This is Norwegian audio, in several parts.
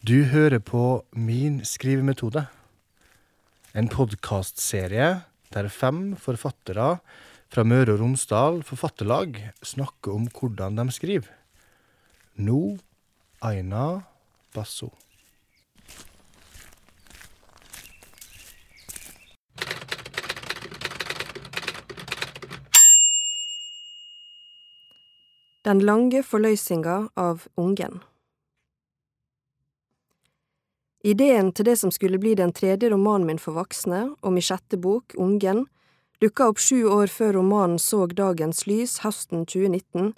Du hører på Min skrivemetode, en podkastserie der fem forfattere fra Møre og Romsdal Forfatterlag snakker om hvordan de skriver. Nå Aina Basso. Den lange forløysinga av ungen. Ideen til det som skulle bli den tredje romanen min for voksne, og min sjette bok, Ungen, dukka opp sju år før romanen så dagens lys høsten 2019,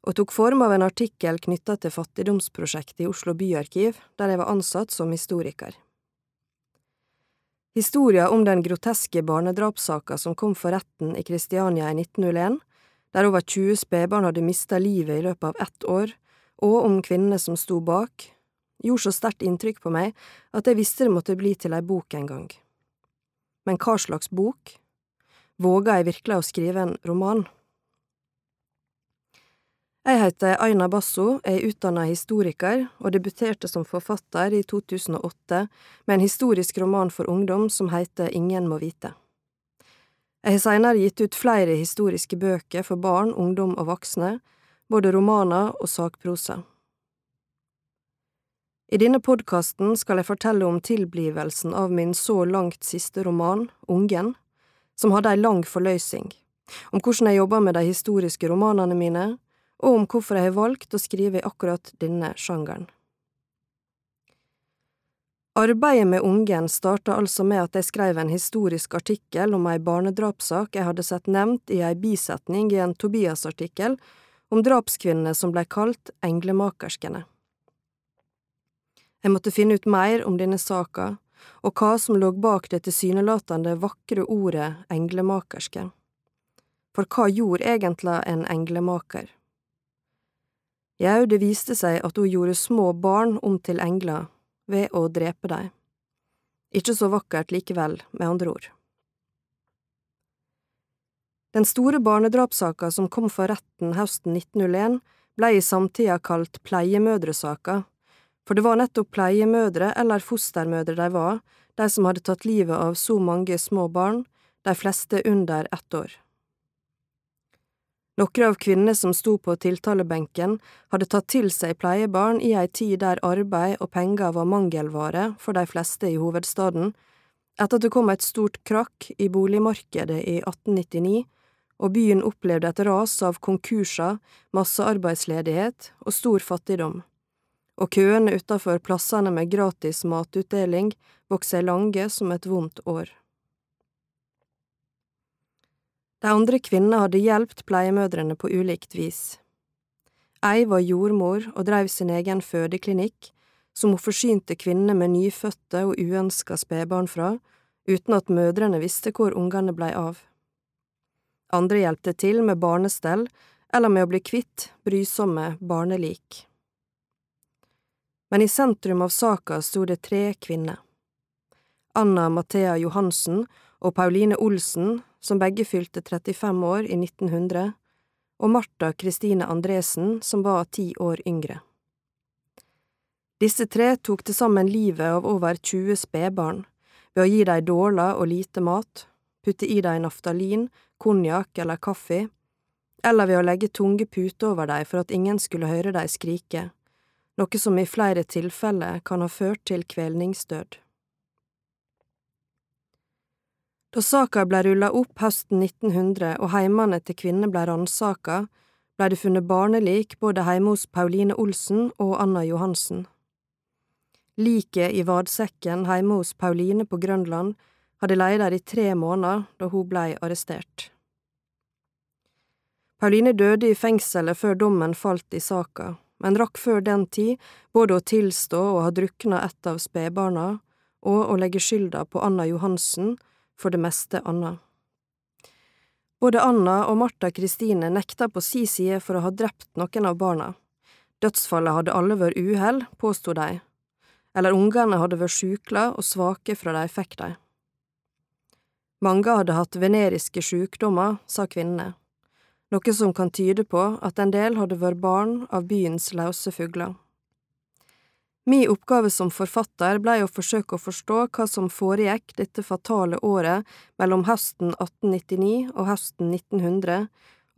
og tok form av en artikkel knytta til fattigdomsprosjektet i Oslo byarkiv, der jeg var ansatt som historiker. Historia om den groteske barnedrapssaka som kom for retten i Kristiania i 1901, der over 20 spedbarn hadde mista livet i løpet av ett år, og om kvinnene som sto bak, gjorde så sterkt inntrykk på meg at jeg visste det måtte bli til ei bok en gang. Men hva slags bok? Våga jeg virkelig å skrive en roman? Jeg heter Aina Basso, er utdanna historiker og debuterte som forfatter i 2008 med en historisk roman for ungdom som heter Ingen må vite. Jeg har senere gitt ut flere historiske bøker for barn, ungdom og voksne, både romaner og sakprosa. I denne podkasten skal jeg fortelle om tilblivelsen av min så langt siste roman, Ungen, som hadde ei lang forløysing, om hvordan jeg jobber med de historiske romanene mine, og om hvorfor jeg har valgt å skrive i akkurat denne sjangeren. Arbeidet med Ungen starta altså med at jeg skrev en historisk artikkel om ei barnedrapssak jeg hadde sett nevnt i ei bisetning i en Tobias-artikkel om drapskvinnene som blei kalt englemakerskene. Jeg måtte finne ut mer om denne saka, og hva som lå bak det tilsynelatende vakre ordet englemakerske. For hva gjorde egentlig en englemaker? Jau, det viste seg at hun gjorde små barn om til engler ved å drepe dem. Ikke så vakkert likevel, med andre ord. Den store barnedrapssaka som kom for retten høsten 1901, ble i samtida kalt pleiemødresaka, for det var nettopp pleiemødre eller fostermødre de var, de som hadde tatt livet av så mange små barn, de fleste under ett år. Noen av kvinnene som sto på tiltalebenken, hadde tatt til seg pleiebarn i ei tid der arbeid og penger var mangelvare for de fleste i hovedstaden, etter at det kom et stort krakk i boligmarkedet i 1899, og byen opplevde et ras av konkurser, massearbeidsledighet og stor fattigdom og køene utafor plassene med gratis matutdeling vokser lange som et vondt år. De andre kvinnene hadde hjulpet pleiemødrene på ulikt vis. Ei var jordmor og drev sin egen fødeklinikk, som hun forsynte kvinnene med nyfødte og uønska spedbarn fra, uten at mødrene visste hvor ungene blei av. Andre hjelpte til med barnestell eller med å bli kvitt brysomme barnelik men i sentrum av saka sto det tre kvinner. Anna Mathea Johansen og Pauline Olsen, som begge fylte 35 år i 1900, og Martha Kristine Andresen, som var ti år yngre. Disse tre tok til sammen livet av over 20 spedbarn ved å gi dem dårlig og lite mat, putte i dem naftalin, konjakk eller kaffe, eller ved å legge tunge puter over dem for at ingen skulle høre dem skrike noe som i flere tilfeller kan ha ført til kvelningsdød. Da saka ble rulla opp høsten 1900 og heimene til kvinnene ble ransaka, ble det funnet barnelik både hjemme hos Pauline Olsen og Anna Johansen. Liket i vadsekken hjemme hos Pauline på Grønland hadde leid der i tre måneder da hun blei arrestert. Pauline døde i fengselet før dommen falt i saka, men rakk før den tid både å tilstå å ha drukna et av spedbarna og å legge skylda på Anna Johansen, for det meste Anna. Både Anna og Martha Kristine nekta på si side for å ha drept noen av barna. Dødsfallet hadde alle vært uhell, påsto de, eller ungene hadde vært sjukla og svake fra de fikk de. Mange hadde hatt veneriske sjukdommer, sa kvinnene noe som kan tyde på at en del hadde vært barn av byens løse fugler. Mi oppgave som forfatter blei å forsøke å forstå hva som foregikk dette fatale året mellom høsten 1899 og høsten 1900,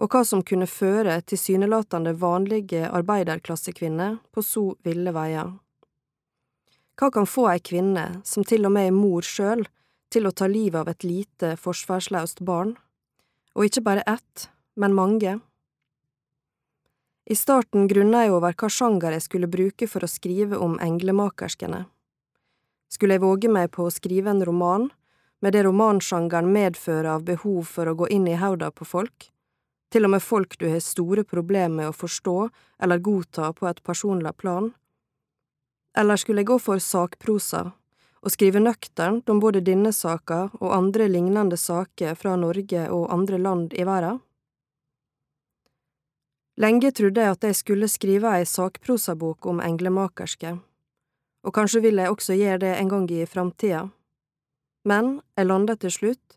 og hva som kunne føre tilsynelatende vanlige arbeiderklassekvinner på så ville veier. Hva kan få ei kvinne, som til og med er mor sjøl, til å ta livet av et lite, forsvarsløst barn? Og ikke bare ett, men mange. I starten grunna jeg over hva sjanger jeg skulle bruke for å skrive om englemakerskene. Skulle jeg våge meg på å skrive en roman, med det romansjangeren medfører av behov for å gå inn i hoda på folk, til og med folk du har store problemer med å forstå eller godta på et personlig plan? Eller skulle jeg gå for sakprosa, og skrive nøkternt om både denne saka og andre lignende saker fra Norge og andre land i verden? Lenge trodde jeg at jeg skulle skrive ei sakprosabok om englemakerske, og kanskje vil jeg også gjøre det en gang i framtida. Men jeg landet til slutt,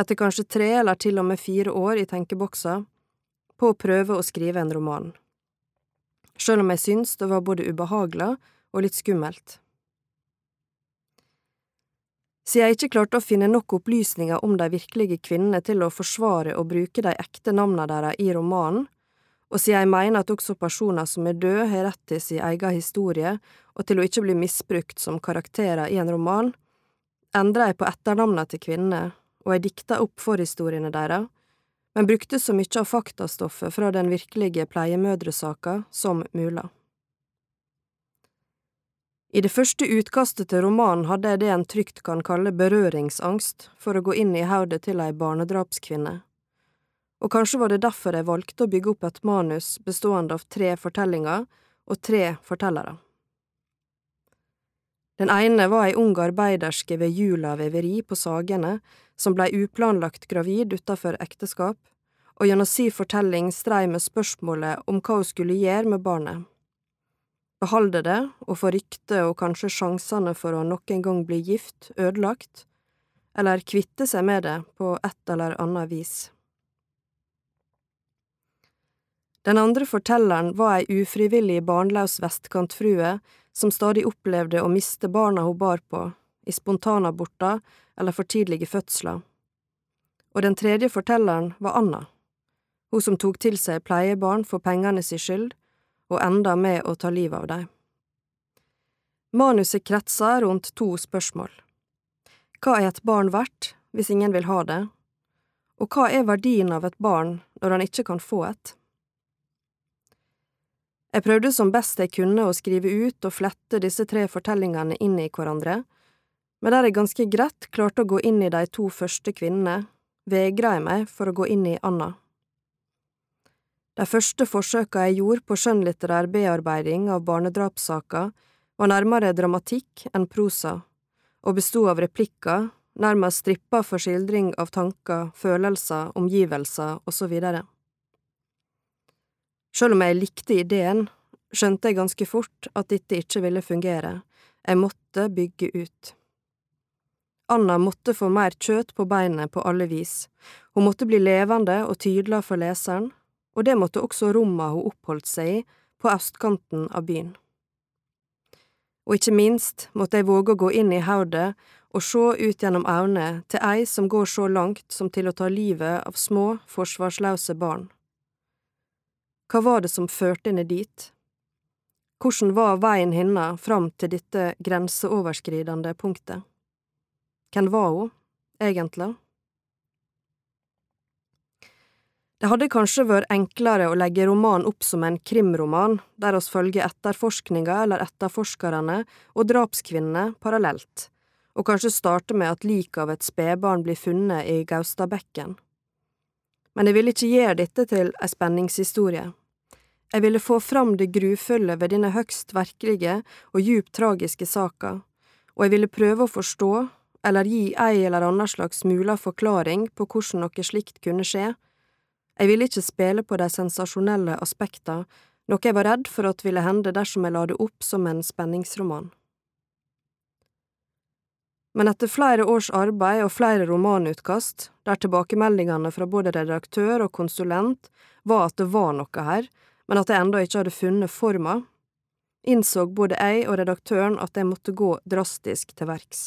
etter kanskje tre eller til og med fire år i tenkeboksa, på å prøve å skrive en roman, sjøl om jeg syns det var både ubehagelig og litt skummelt. Siden jeg ikke klarte å finne nok opplysninger om de virkelige kvinnene til å forsvare og bruke de ekte navnene deres i romanen, og siden jeg mener at også personer som er døde, har rett til sin egen historie og til å ikke bli misbrukt som karakterer i en roman, endra jeg på etternavnene til kvinnene, og jeg dikta opp forhistoriene deres, men brukte så mye av faktastoffet fra den virkelige pleiemødresaka som mulig. I det første utkastet til romanen hadde jeg det en trygt kan kalle berøringsangst for å gå inn i hodet til ei barnedrapskvinne og kanskje var det derfor jeg valgte å bygge opp et manus bestående av tre fortellinger og tre fortellere. Den ene var ei ung arbeiderske ved Jula veveri på Sagene som blei uplanlagt gravid utafor ekteskap, og gjennom si fortelling strei med spørsmålet om hva hun skulle gjøre med barnet. Behalde det og få ryktet og kanskje sjansene for å nok en gang bli gift ødelagt, eller kvitte seg med det på et eller annet vis. Den andre fortelleren var ei ufrivillig barnløs vestkantfrue som stadig opplevde å miste barna hun bar på, i spontanaborter eller for tidlige fødsler. Og den tredje fortelleren var Anna, hun som tok til seg pleiebarn for pengene si skyld, og enda med å ta livet av dem. Manuset kretser rundt to spørsmål. Hva er et barn verdt hvis ingen vil ha det, og hva er verdien av et barn når han ikke kan få et? Jeg prøvde som best jeg kunne å skrive ut og flette disse tre fortellingene inn i hverandre, men der jeg ganske greit klarte å gå inn i de to første kvinnene, vegra jeg meg for å gå inn i Anna. De første forsøka jeg gjorde på skjønnlitterær bearbeiding av barnedrapssaker, var nærmere dramatikk enn prosa, og bestod av replikker, nærmest strippa for skildring av tanker, følelser, omgivelser osv. Sjøl om jeg likte ideen, skjønte jeg ganske fort at dette ikke ville fungere, jeg måtte bygge ut. Anna måtte få mer kjøt på beinet på alle vis, hun måtte bli levende og tydelig for leseren, og det måtte også rommene hun oppholdt seg i, på østkanten av byen. Og ikke minst måtte jeg våge å gå inn i hodet og se ut gjennom øynene til ei som går så langt som til å ta livet av små, forsvarsløse barn. Hva var det som førte henne dit? Hvordan var veien hennes fram til dette grenseoverskridende punktet? Hvem var hun, egentlig? Det hadde kanskje vært enklere å legge romanen opp som en krimroman, der oss følger etterforskninga eller etterforskerne og drapskvinnene parallelt, og kanskje starte med at liket av et spedbarn blir funnet i Gaustadbekken. Men jeg ville ikke gjøre dette til ei spenningshistorie. Jeg ville få fram det grufulle ved denne høgst virkelige og djupt tragiske saka, og jeg ville prøve å forstå, eller gi ei eller anna slags mulig forklaring på hvordan noe slikt kunne skje. Jeg ville ikke spille på de sensasjonelle aspekta, noe jeg var redd for at ville hende dersom jeg la det opp som en spenningsroman. Men etter flere års arbeid og flere romanutkast, der tilbakemeldingene fra både redaktør og konsulent var at det var noe her, men at jeg ennå ikke hadde funnet forma, innså både jeg og redaktøren at jeg måtte gå drastisk til verks.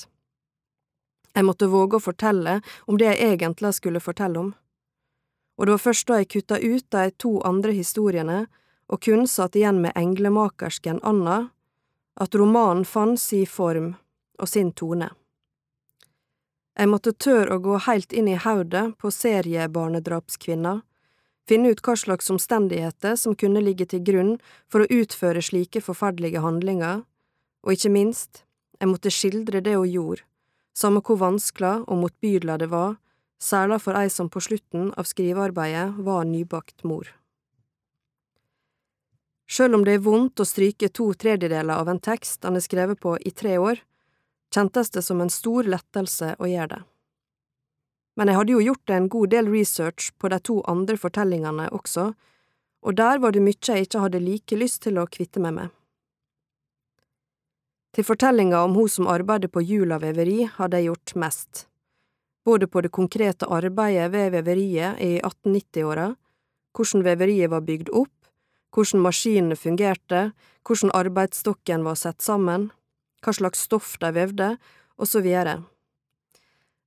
Jeg måtte våge å fortelle om det jeg egentlig skulle fortelle om. Og det var først da jeg kutta ut de to andre historiene og kun satt igjen med englemakersken Anna, at romanen fant sin form og sin tone. Jeg måtte tørre å gå helt inn i hodet på seriebarnedrapskvinna, finne ut hva slags omstendigheter som kunne ligge til grunn for å utføre slike forferdelige handlinger, og ikke minst, jeg måtte skildre det hun gjorde, samme hvor vanskelig og motbydelig det var, særlig for ei som på slutten av skrivearbeidet var nybakt mor. Sjøl om det er vondt å stryke to tredjedeler av en tekst han er skrevet på i tre år, kjentes det som en stor lettelse å gjøre det. Men jeg hadde jo gjort en god del research på de to andre fortellingene også, og der var det mye jeg ikke hadde like lyst til å kvitte meg med. Til fortellinga om hun som arbeider på Jula veveri, hadde jeg gjort mest, både på det konkrete arbeidet ved veveriet i 1890-åra, hvordan veveriet var bygd opp, hvordan maskinene fungerte, hvordan arbeidsstokken var satt sammen, hva slags stoff de vevde, og så videre.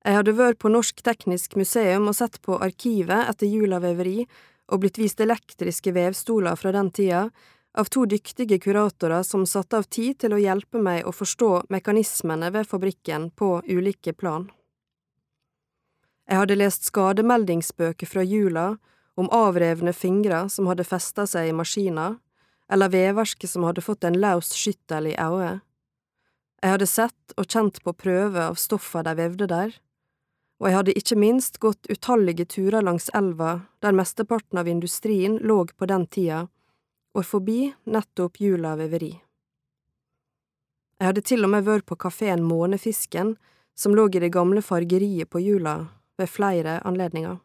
Jeg hadde vært på Norsk Teknisk Museum og sett på arkivet etter Jula veveri og blitt vist elektriske vevstoler fra den tida, av to dyktige kuratorer som satte av tid til å hjelpe meg å forstå mekanismene ved fabrikken på ulike plan. Jeg hadde lest skademeldingsbøker fra jula om avrevne fingre som hadde festa seg i maskina, eller veverske som hadde fått en løs skyttel i øyet. Jeg hadde sett og kjent på prøver av stoffa de vevde der, og jeg hadde ikke minst gått utallige turer langs elva der mesteparten av industrien lå på den tida, og forbi nettopp Jula veveri. Jeg hadde til og med vært på kafeen Månefisken, som lå i det gamle fargeriet på Jula, ved flere anledninger.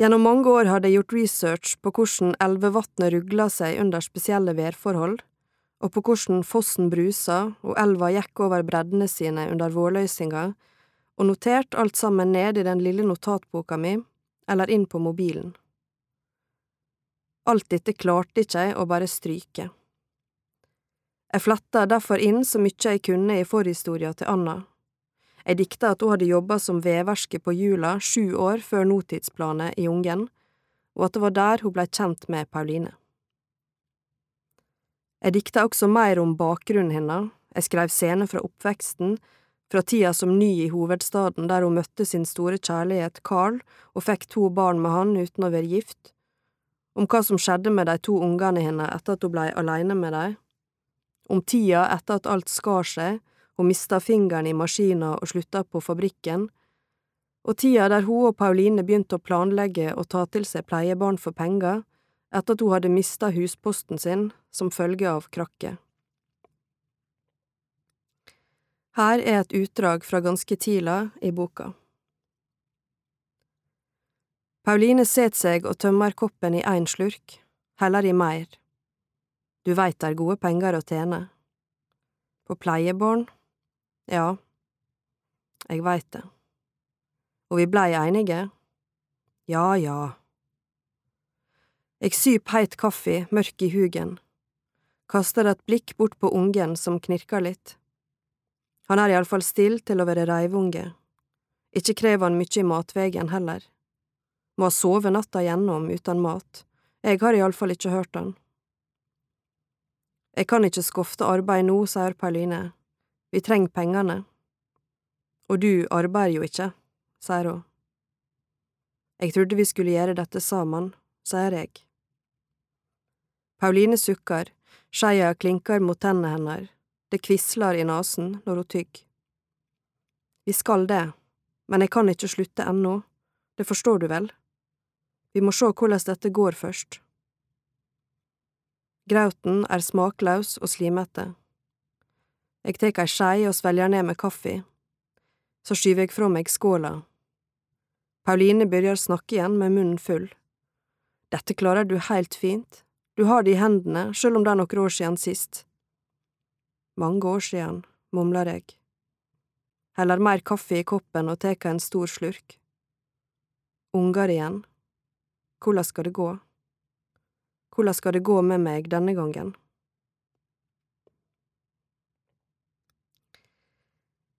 Gjennom mange år hadde jeg gjort research på hvordan elvevatnet rugla seg under spesielle værforhold, og på hvordan fossen brusa og elva gikk over breddene sine under vårløysinga, og notert alt sammen ned i den lille notatboka mi, eller inn på mobilen. Alt dette klarte ikke jeg å bare stryke. Jeg fletta derfor inn så mye jeg kunne i forhistoria til Anna. Jeg dikta at hun hadde jobba som veverske på Jula sju år før notidsplanet i Ungen, og at det var der hun blei kjent med Pauline. Jeg dikta også mer om bakgrunnen hennes, jeg skrev scener fra oppveksten, fra tida som ny i hovedstaden der hun møtte sin store kjærlighet Carl og fikk to barn med han uten å være gift, om hva som skjedde med de to ungene hennes etter at hun blei aleine med dem, om tida etter at alt skar seg, hun mista fingeren i maskina og slutta på fabrikken, og tida der hun og Pauline begynte å planlegge å ta til seg pleiebarn for penger etter at hun hadde mista husposten sin som følge av krakket. Her er et utdrag fra ganske tidlig i boka. Pauline set seg og tømmer koppen i én slurk, heller i meir. Du veit det er gode penger å tjene. På pleiebarn? Ja, jeg veit det. Og vi blei einige? Ja, ja. Eg syp heit kaffi, mørk i hugen, kaster et blikk bort på ungen som knirker litt. Han er iallfall still til å være reivunge, Ikke krever han mykje i matvegen heller må ha sovet natta gjennom uten mat, jeg har iallfall ikke hørt han. Jeg kan ikke skofte arbeid nå, sier Pauline, vi trenger pengene. Og du arbeider jo ikke, sier hun. Jeg trodde vi skulle gjøre dette sammen, sier jeg. Pauline sukker, skeia klinker mot tennene hennes, det kvisler i nesen når hun tygger. Vi skal det, men jeg kan ikke slutte ennå, det forstår du vel? Vi må se hvordan dette går først. Grauten er smakløs og slimete. Jeg tar ei skje og svelger ned med kaffe. Så skyver jeg fra meg skåla. Pauline begynner å snakke igjen med munnen full. Dette klarer du helt fint, du har det i hendene, sjøl om det er noen år siden sist. Mange år siden, mumler jeg. Heller mer kaffe i koppen og tar en stor slurk. Unger igjen. Hvordan skal det gå? hvordan skal det gå med meg denne gangen?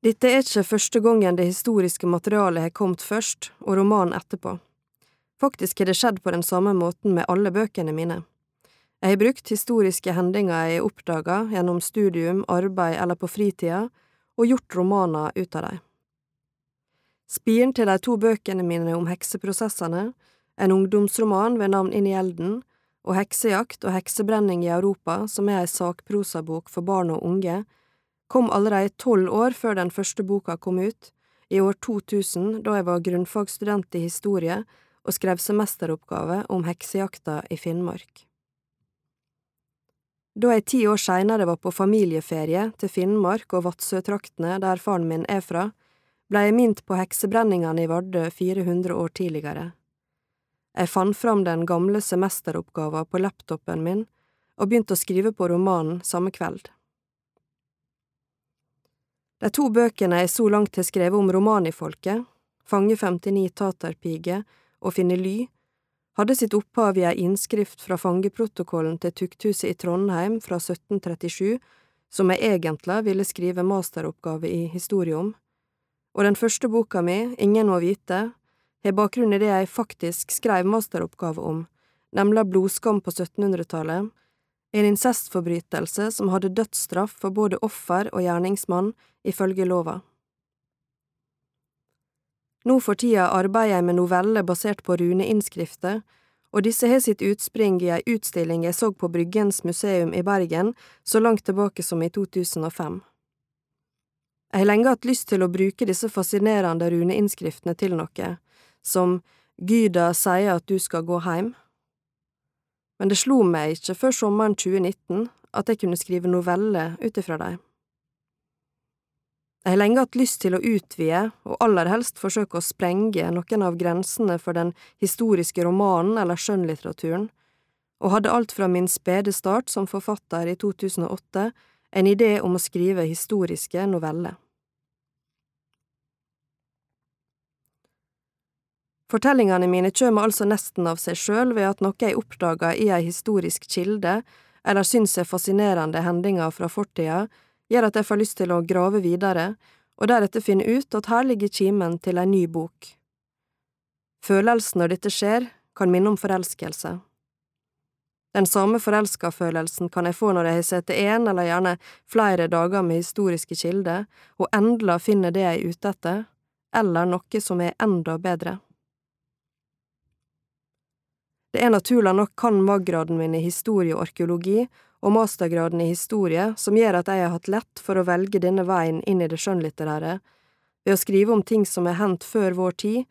Dette er ikke første gangen det historiske materialet har kommet først, og romanen etterpå. Faktisk har det skjedd på den samme måten med alle bøkene mine. Jeg har brukt historiske hendinger jeg oppdaga gjennom studium, arbeid eller på fritida, og gjort romaner ut av dem. Spiren til de to bøkene mine om hekseprosessene, en ungdomsroman ved navn Inn i elden, og Heksejakt og heksebrenning i Europa, som er ei sakprosabok for barn og unge, kom allerede tolv år før den første boka kom ut, i år 2000, da jeg var grunnfagsstudent i historie og skrev semesteroppgave om heksejakta i Finnmark. Da jeg ti år seinere var på familieferie til Finnmark og Vadsø-traktene, der faren min er fra, blei jeg minnet på heksebrenningene i Vardø 400 år tidligere. Jeg fant fram den gamle semesteroppgava på laptopen min og begynte å skrive på romanen samme kveld. De to bøkene jeg så langt har skrevet om romanifolket, Fange 59 taterpige og Finne ly, hadde sitt opphav i ei innskrift fra fangeprotokollen til tukthuset i Trondheim fra 1737, som jeg egentlig ville skrive masteroppgave i historie om, og den første boka mi, Ingen må vite, har bakgrunn i det jeg faktisk skrev masteroppgave om, nemlig blodskam på 1700-tallet, en incestforbrytelse som hadde dødsstraff for både offer og gjerningsmann, ifølge lova. Nå for tida arbeider jeg med noveller basert på runeinnskrifter, og disse har sitt utspring i ei utstilling jeg så på Bryggens museum i Bergen så langt tilbake som i 2005. Jeg har lenge hatt lyst til å bruke disse fascinerende runeinnskriftene til noe, som Gyda sier at du skal gå heim. Men det slo meg ikke før sommeren 2019 at jeg kunne skrive noveller ut ifra dem. Jeg har lenge hatt lyst til å utvide, og aller helst forsøke å sprenge noen av grensene for den historiske romanen eller skjønnlitteraturen, og hadde alt fra min spede start som forfatter i 2008 en idé om å skrive historiske noveller. Fortellingene mine kommer altså nesten av seg sjøl ved at noe jeg oppdager i ei historisk kilde, eller syns er fascinerende hendinger fra fortida, gjør at jeg får lyst til å grave videre, og deretter finne ut at her ligger kimen til ei ny bok. Følelsen når dette skjer, kan minne om forelskelse. Den samme forelska-følelsen kan jeg få når jeg har sett en eller gjerne flere dager med historiske kilder, og endelig finner det jeg er ute etter, eller noe som er enda bedre. Det er naturlig nok kan mag-graden min i historie og arkeologi og mastergraden i historie som gjør at jeg har hatt lett for å velge denne veien inn i det skjønnlitterære, ved å skrive om ting som er hendt før vår tid,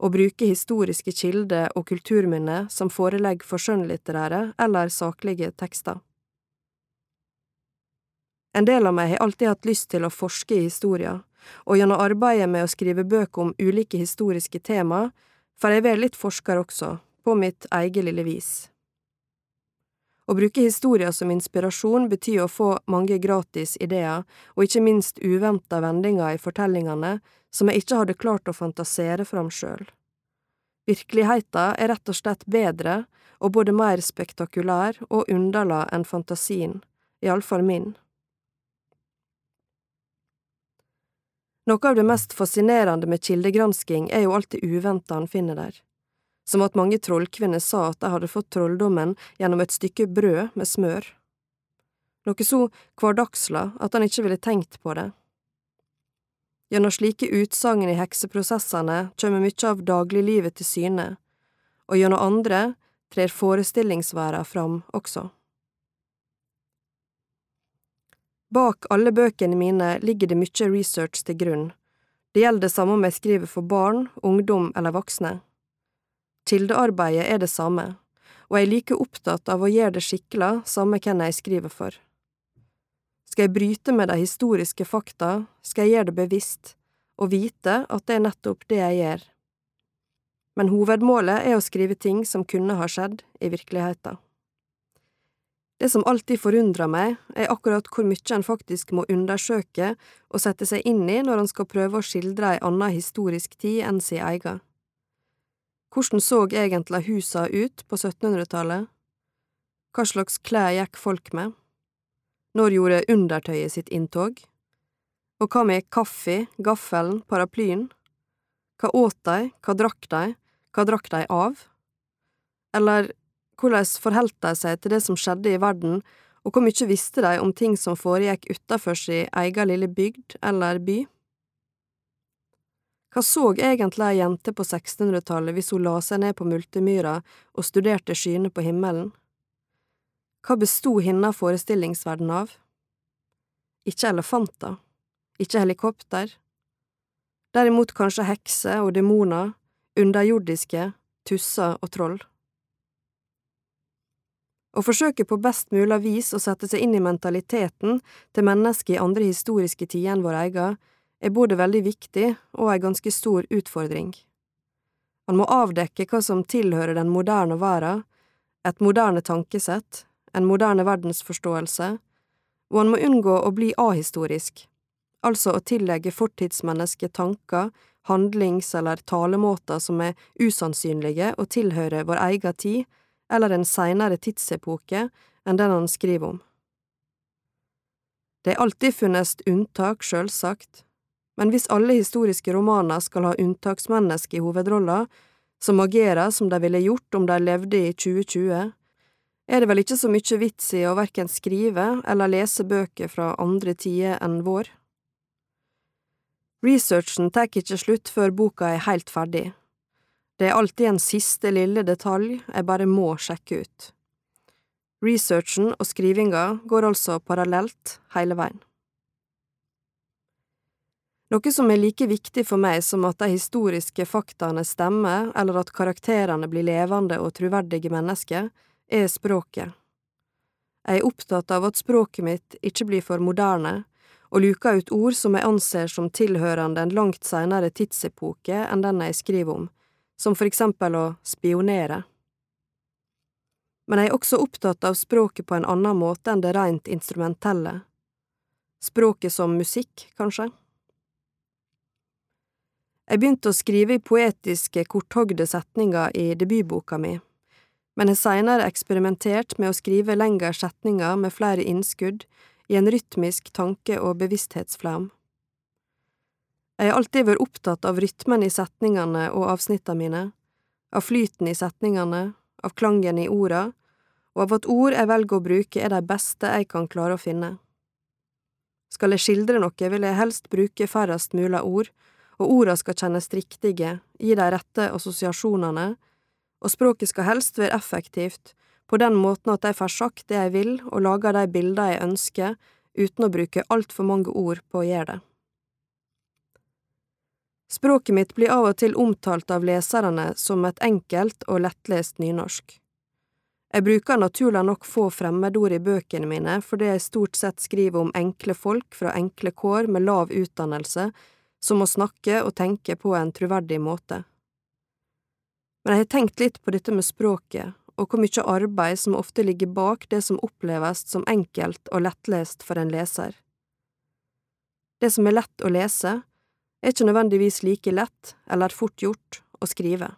og bruke historiske kilder og kulturminner som forelegg for skjønnlitterære eller saklige tekster. En del av meg har alltid hatt lyst til å forske i historia, og gjennom arbeidet med å skrive bøker om ulike historiske tema får jeg være litt forsker også, på mitt eget lille vis. Å bruke historier som inspirasjon betyr å få mange gratis ideer, og ikke minst uventa vendinger i fortellingene som jeg ikke hadde klart å fantasere fram sjøl. Virkeligheta er rett og slett bedre og både mer spektakulær og underla enn fantasien, iallfall min. Noe av det mest fascinerende med kildegransking er jo alt det uventa han finner der som at mange trollkvinner sa at de hadde fått trolldommen gjennom et stykke brød med smør. Noe så hverdagsla at han ikke ville tenkt på det. Gjennom slike utsagn i hekseprosessene kommer mye av dagliglivet til syne, og gjennom andre trer forestillingsverda fram også. Bak alle bøkene mine ligger det mye research til grunn, det gjelder det samme om jeg skriver for barn, ungdom eller voksne. Kildearbeidet er det samme, og jeg er like opptatt av å gjøre det skikkelig, samme hvem jeg skriver for. Skal jeg bryte med de historiske fakta, skal jeg gjøre det bevisst, og vite at det er nettopp det jeg gjør. Men hovedmålet er å skrive ting som kunne ha skjedd i virkeligheten. Det som alltid forundrer meg, er akkurat hvor mye en faktisk må undersøke og sette seg inn i når en skal prøve å skildre ei anna historisk tid enn sin egen. Hvordan så egentlig husa ut på 1700-tallet? Hva slags klær gikk folk med? Når gjorde undertøyet sitt inntog? Og hva med kaffe, gaffelen, paraplyen? Hva åt de, hva drakk de, hva drakk de av? Eller hvordan forholdt de seg til det som skjedde i verden, og hvor mye visste de om ting som foregikk utafor si egen lille bygd eller by? Hva så egentlig ei jente på 1600-tallet hvis hun la seg ned på multemyra og studerte skyene på himmelen? Hva bestod hinna forestillingsverden av? Ikke elefanter, ikke helikopter, derimot kanskje hekser og demoner, underjordiske, tusser og troll. Å forsøke på best mulig vis å sette seg inn i mentaliteten til mennesker i andre historiske tider enn vår egen, er både veldig viktig og ei ganske stor utfordring. Man må avdekke hva som tilhører den moderne verden, et moderne tankesett, en moderne verdensforståelse, og man må unngå å bli ahistorisk, altså å tillegge fortidsmennesket tanker, handlings- eller talemåter som er usannsynlige og tilhører vår egen tid, eller en seinere tidsepoke enn den han skriver om. Det er alltid funnes unntak, sjølsagt, men hvis alle historiske romaner skal ha unntaksmenneske i hovedrolla, som agerer som de ville gjort om de levde i 2020, er det vel ikke så mye vits i å verken skrive eller lese bøker fra andre tider enn vår. Researchen tar ikke slutt før boka er helt ferdig. Det er alltid en siste lille detalj jeg bare må sjekke ut. Researchen og skrivinga går altså parallelt hele veien. Noe som er like viktig for meg som at de historiske faktaene stemmer, eller at karakterene blir levende og troverdige mennesker, er språket. Jeg er opptatt av at språket mitt ikke blir for moderne, og luker ut ord som jeg anser som tilhørende en langt seinere tidsepoke enn den jeg skriver om, som for eksempel å spionere. Men jeg er også opptatt av språket på en annen måte enn det rent instrumentelle. Språket som musikk, kanskje? Jeg begynte å skrive i poetiske, korthogde setninger i debutboka mi, men har seinere eksperimentert med å skrive lengre setninger med flere innskudd i en rytmisk tanke- og bevissthetsflaum. Jeg har alltid vært opptatt av rytmen i setningene og avsnittene mine, av flyten i setningene, av klangen i orda, og av at ord jeg velger å bruke er de beste jeg kan klare å finne. Skal jeg skildre noe, vil jeg helst bruke færrest mulig ord, og orda skal kjennes riktige, gi de rette assosiasjonene, og språket skal helst være effektivt, på den måten at jeg får sagt det jeg vil og lager de bilder jeg ønsker, uten å bruke altfor mange ord på å gjøre det. Språket mitt blir av og til omtalt av leserne som et enkelt og lettlest nynorsk. Jeg bruker naturlig nok få fremmedord i bøkene mine fordi jeg stort sett skriver om enkle folk fra enkle kår med lav utdannelse, som å snakke og tenke på en troverdig måte. Men jeg har tenkt litt på dette med språket, og hvor mye arbeid som ofte ligger bak det som oppleves som enkelt og lettlest for en leser. Det som er lett å lese, er ikke nødvendigvis like lett eller fort gjort å skrive.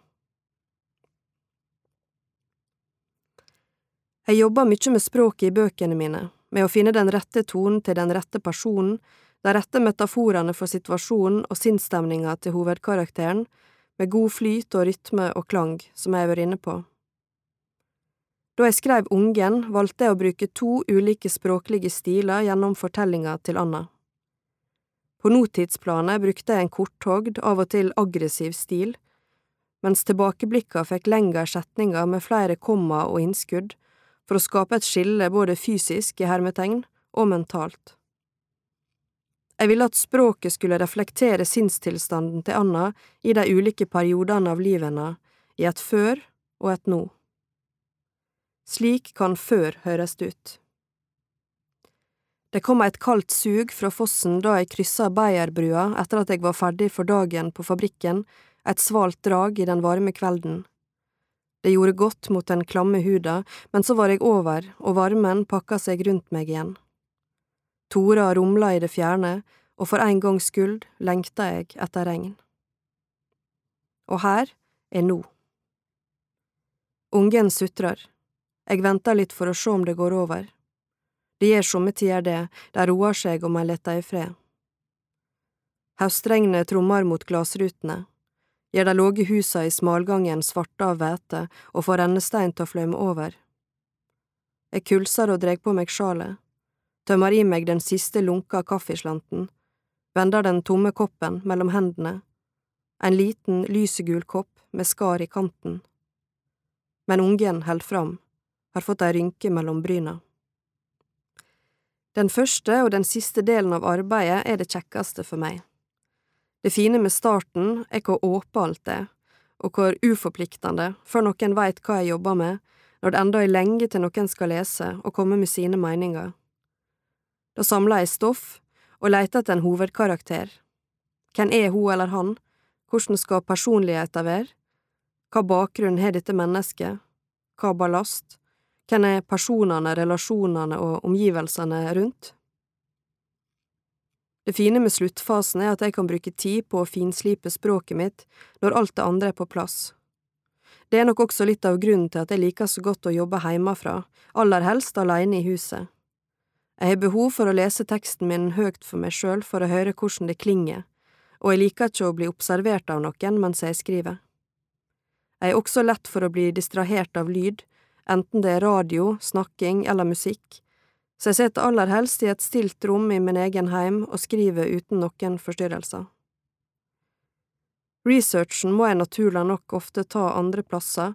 Jeg jobber mye med språket i bøkene mine, med å finne den rette tonen til den rette personen, de rette metaforene for situasjonen og sinnsstemninga til hovedkarakteren, med god flyt og rytme og klang, som jeg har vært inne på. Da jeg skrev Ungen, valgte jeg å bruke to ulike språklige stiler gjennom fortellinga til Anna. På nåtidsplanet brukte jeg en korthogd, av og til aggressiv stil, mens tilbakeblikka fikk lengre setninger med flere komma og innskudd, for å skape et skille både fysisk i hermetegn og mentalt. Jeg ville at språket skulle reflektere sinnstilstanden til Anna i de ulike periodene av livet hennes, i et før og et nå. Slik kan før høres ut. Det kom et kaldt sug fra fossen da jeg kryssa Beierbrua etter at jeg var ferdig for dagen på fabrikken, et svalt drag i den varme kvelden. Det gjorde godt mot den klamme huda, men så var jeg over, og varmen pakka seg rundt meg igjen. Tora rumla i det fjerne, og for en gangs skyld lengta jeg etter regn. Og her er nå. Ungen sutrer. Jeg venter litt for å se om det går over. Det gjør somme tider det, de roer seg om jeg letter i fred. Høstregnet trommer mot glassrutene, gjør de låge husa i smalgangen svarte av hvete og får rennestein til å fløyme over. Jeg kulser og dreg på meg sjalet, tømmer i meg den siste lunka kaffeslanten, vender den tomme koppen mellom hendene en liten, lysegul kopp med skar i kanten. Men ungen held fram, har fått ei rynke mellom bryna. Den første og den siste delen av arbeidet er det kjekkeste for meg. Det fine med starten er hvor åpe alt er, og hvor uforpliktende, før noen veit hva jeg jobber med, når det enda er lenge til noen skal lese og komme med sine meninger. Da samler jeg stoff og leter etter en hovedkarakter. Hvem er hun eller han, hvordan skal personligheten være? Hva bakgrunn har dette mennesket? Hva ballast? Hvem er personene, relasjonene og omgivelsene rundt? Det fine med sluttfasen er at jeg kan bruke tid på å finslipe språket mitt når alt det andre er på plass. Det er nok også litt av grunnen til at jeg liker så godt å jobbe hjemmefra, aller helst alene i huset. Jeg har behov for å lese teksten min høyt for meg sjøl for å høre hvordan det klinger, og jeg liker ikke å bli observert av noen mens jeg skriver. Jeg er også lett for å bli distrahert av lyd, enten det er radio, snakking eller musikk, så jeg sitter aller helst i et stilt rom i min egen heim og skriver uten noen forstyrrelser. Researchen må jeg naturlig nok ofte ta andre plasser,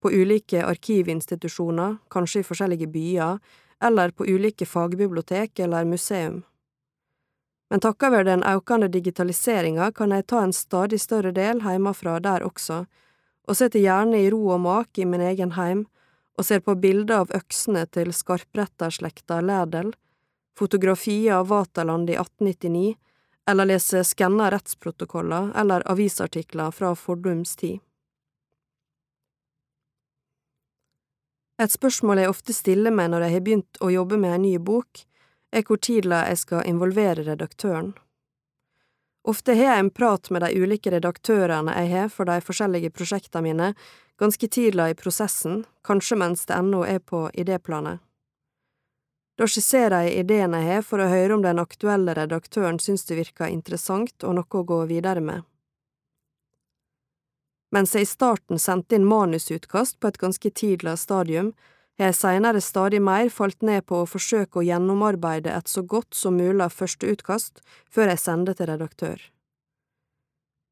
på ulike arkivinstitusjoner, kanskje i forskjellige byer, eller på ulike fagbibliotek eller museum men takka være den økende digitaliseringa kan jeg ta en stadig større del hjemmefra der også, og sitter gjerne i ro og mak i min egen heim og ser på bilder av øksene til skarpretterslekta Lædel, fotografier av Vaterland i 1899, eller leser skanna rettsprotokoller eller avisartikler fra fordums tid. Et spørsmål jeg ofte stiller meg når jeg har begynt å jobbe med en ny bok, er hvor tidlig jeg skal involvere redaktøren. Ofte har jeg en prat med de ulike redaktørene jeg har for de forskjellige prosjektene mine, ganske tidlig i prosessen, kanskje mens det ennå er på idéplanet. Da skisserer jeg ideen jeg har for å høre om den aktuelle redaktøren synes det virker interessant og noe å gå videre med. Mens jeg i starten sendte inn manusutkast på et ganske tidlig stadium, har jeg seinere stadig mer falt ned på å forsøke å gjennomarbeide et så godt som mulig første utkast før jeg sender til redaktør.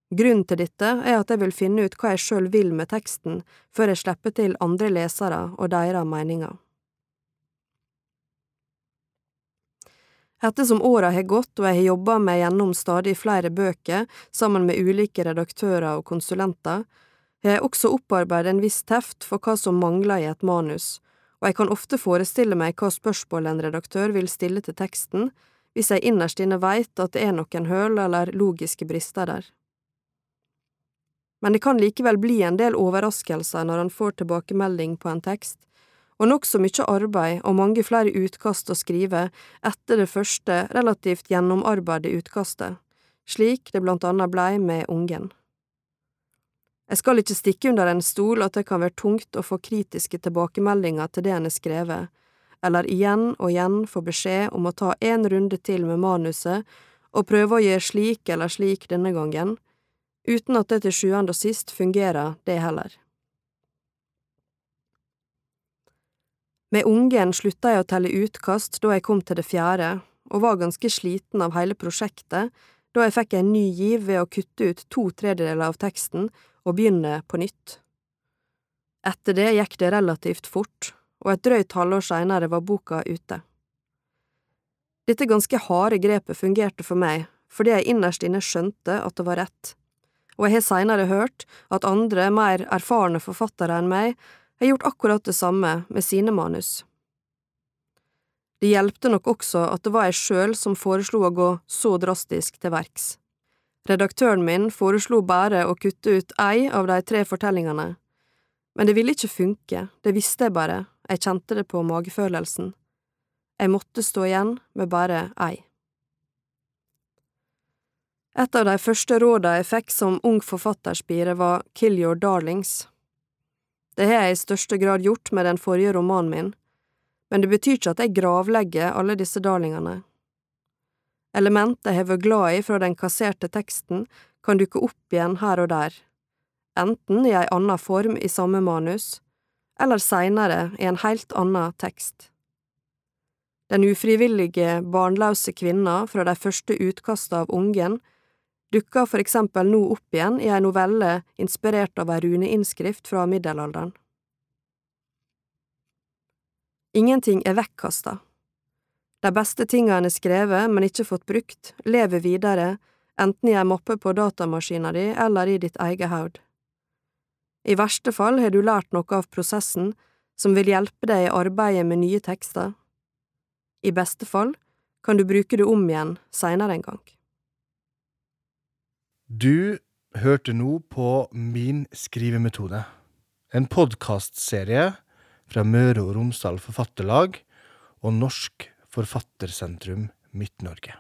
Grunnen til dette er at jeg vil finne ut hva jeg sjøl vil med teksten, før jeg slipper til andre lesere og deres meninger. Ettersom åra har gått og jeg har jobba meg gjennom stadig flere bøker sammen med ulike redaktører og konsulenter, har jeg også opparbeidet en viss teft for hva som mangler i et manus, og jeg kan ofte forestille meg hva spørsmål en redaktør vil stille til teksten, hvis jeg innerst inne veit at det er noen høl eller logiske brister der. Men det kan likevel bli en del overraskelser når han får tilbakemelding på en tekst, og nokså mye arbeid og mange flere utkast å skrive etter det første relativt gjennomarbeidede utkastet, slik det blant annet blei med Ungen. Jeg skal ikke stikke under en stol at det kan være tungt å få kritiske tilbakemeldinger til det en har skrevet, eller igjen og igjen få beskjed om å ta en runde til med manuset og prøve å gjøre slik eller slik denne gangen, uten at det til sjuende og sist fungerer, det heller. Med ungen slutta jeg å telle utkast da jeg kom til det fjerde, og var ganske sliten av hele prosjektet da jeg fikk en ny giv ved å kutte ut to tredjedeler av teksten og begynne på nytt. Etter det gikk det relativt fort, og et drøyt halvår seinere var boka ute. Dette ganske harde grepet fungerte for meg, fordi jeg innerst inne skjønte at det var rett, og jeg har seinere hørt at andre, mer erfarne forfattere enn meg har gjort akkurat det samme med sine manus. Det hjelpte nok også at det var jeg sjøl som foreslo å gå så drastisk til verks. Redaktøren min foreslo bare å kutte ut ei av de tre fortellingene, men det ville ikke funke, det visste jeg bare, jeg kjente det på magefølelsen. Jeg måtte stå igjen med bare ei. Et av de første råda jeg fikk som ung forfatterspire, var Kill Your Darlings. Det har jeg i største grad gjort med den forrige romanen min, men det betyr ikke at jeg gravlegger alle disse darlingene. Element jeg har vært glad i fra den kasserte teksten, kan dukke opp igjen her og der, enten i ei anna form i samme manus, eller seinere i en helt anna tekst. Den ufrivillige, barnløse kvinna fra de første utkasta av Ungen dukker for eksempel nå opp igjen i ei novelle inspirert av ei runeinnskrift fra middelalderen. Ingenting er vekkasta. De beste tinga en har skrevet, men ikke fått brukt, lever videre, enten i ei mappe på datamaskina di eller i ditt eget haud. I verste fall har du lært noe av prosessen som vil hjelpe deg i arbeidet med nye tekster. I beste fall kan du bruke det om igjen seinere en gang. Du hørte nå på Min skrivemetode, en podkastserie fra Møre og Romsdal Forfatterlag og Norsk Forfattersentrum Midt-Norge.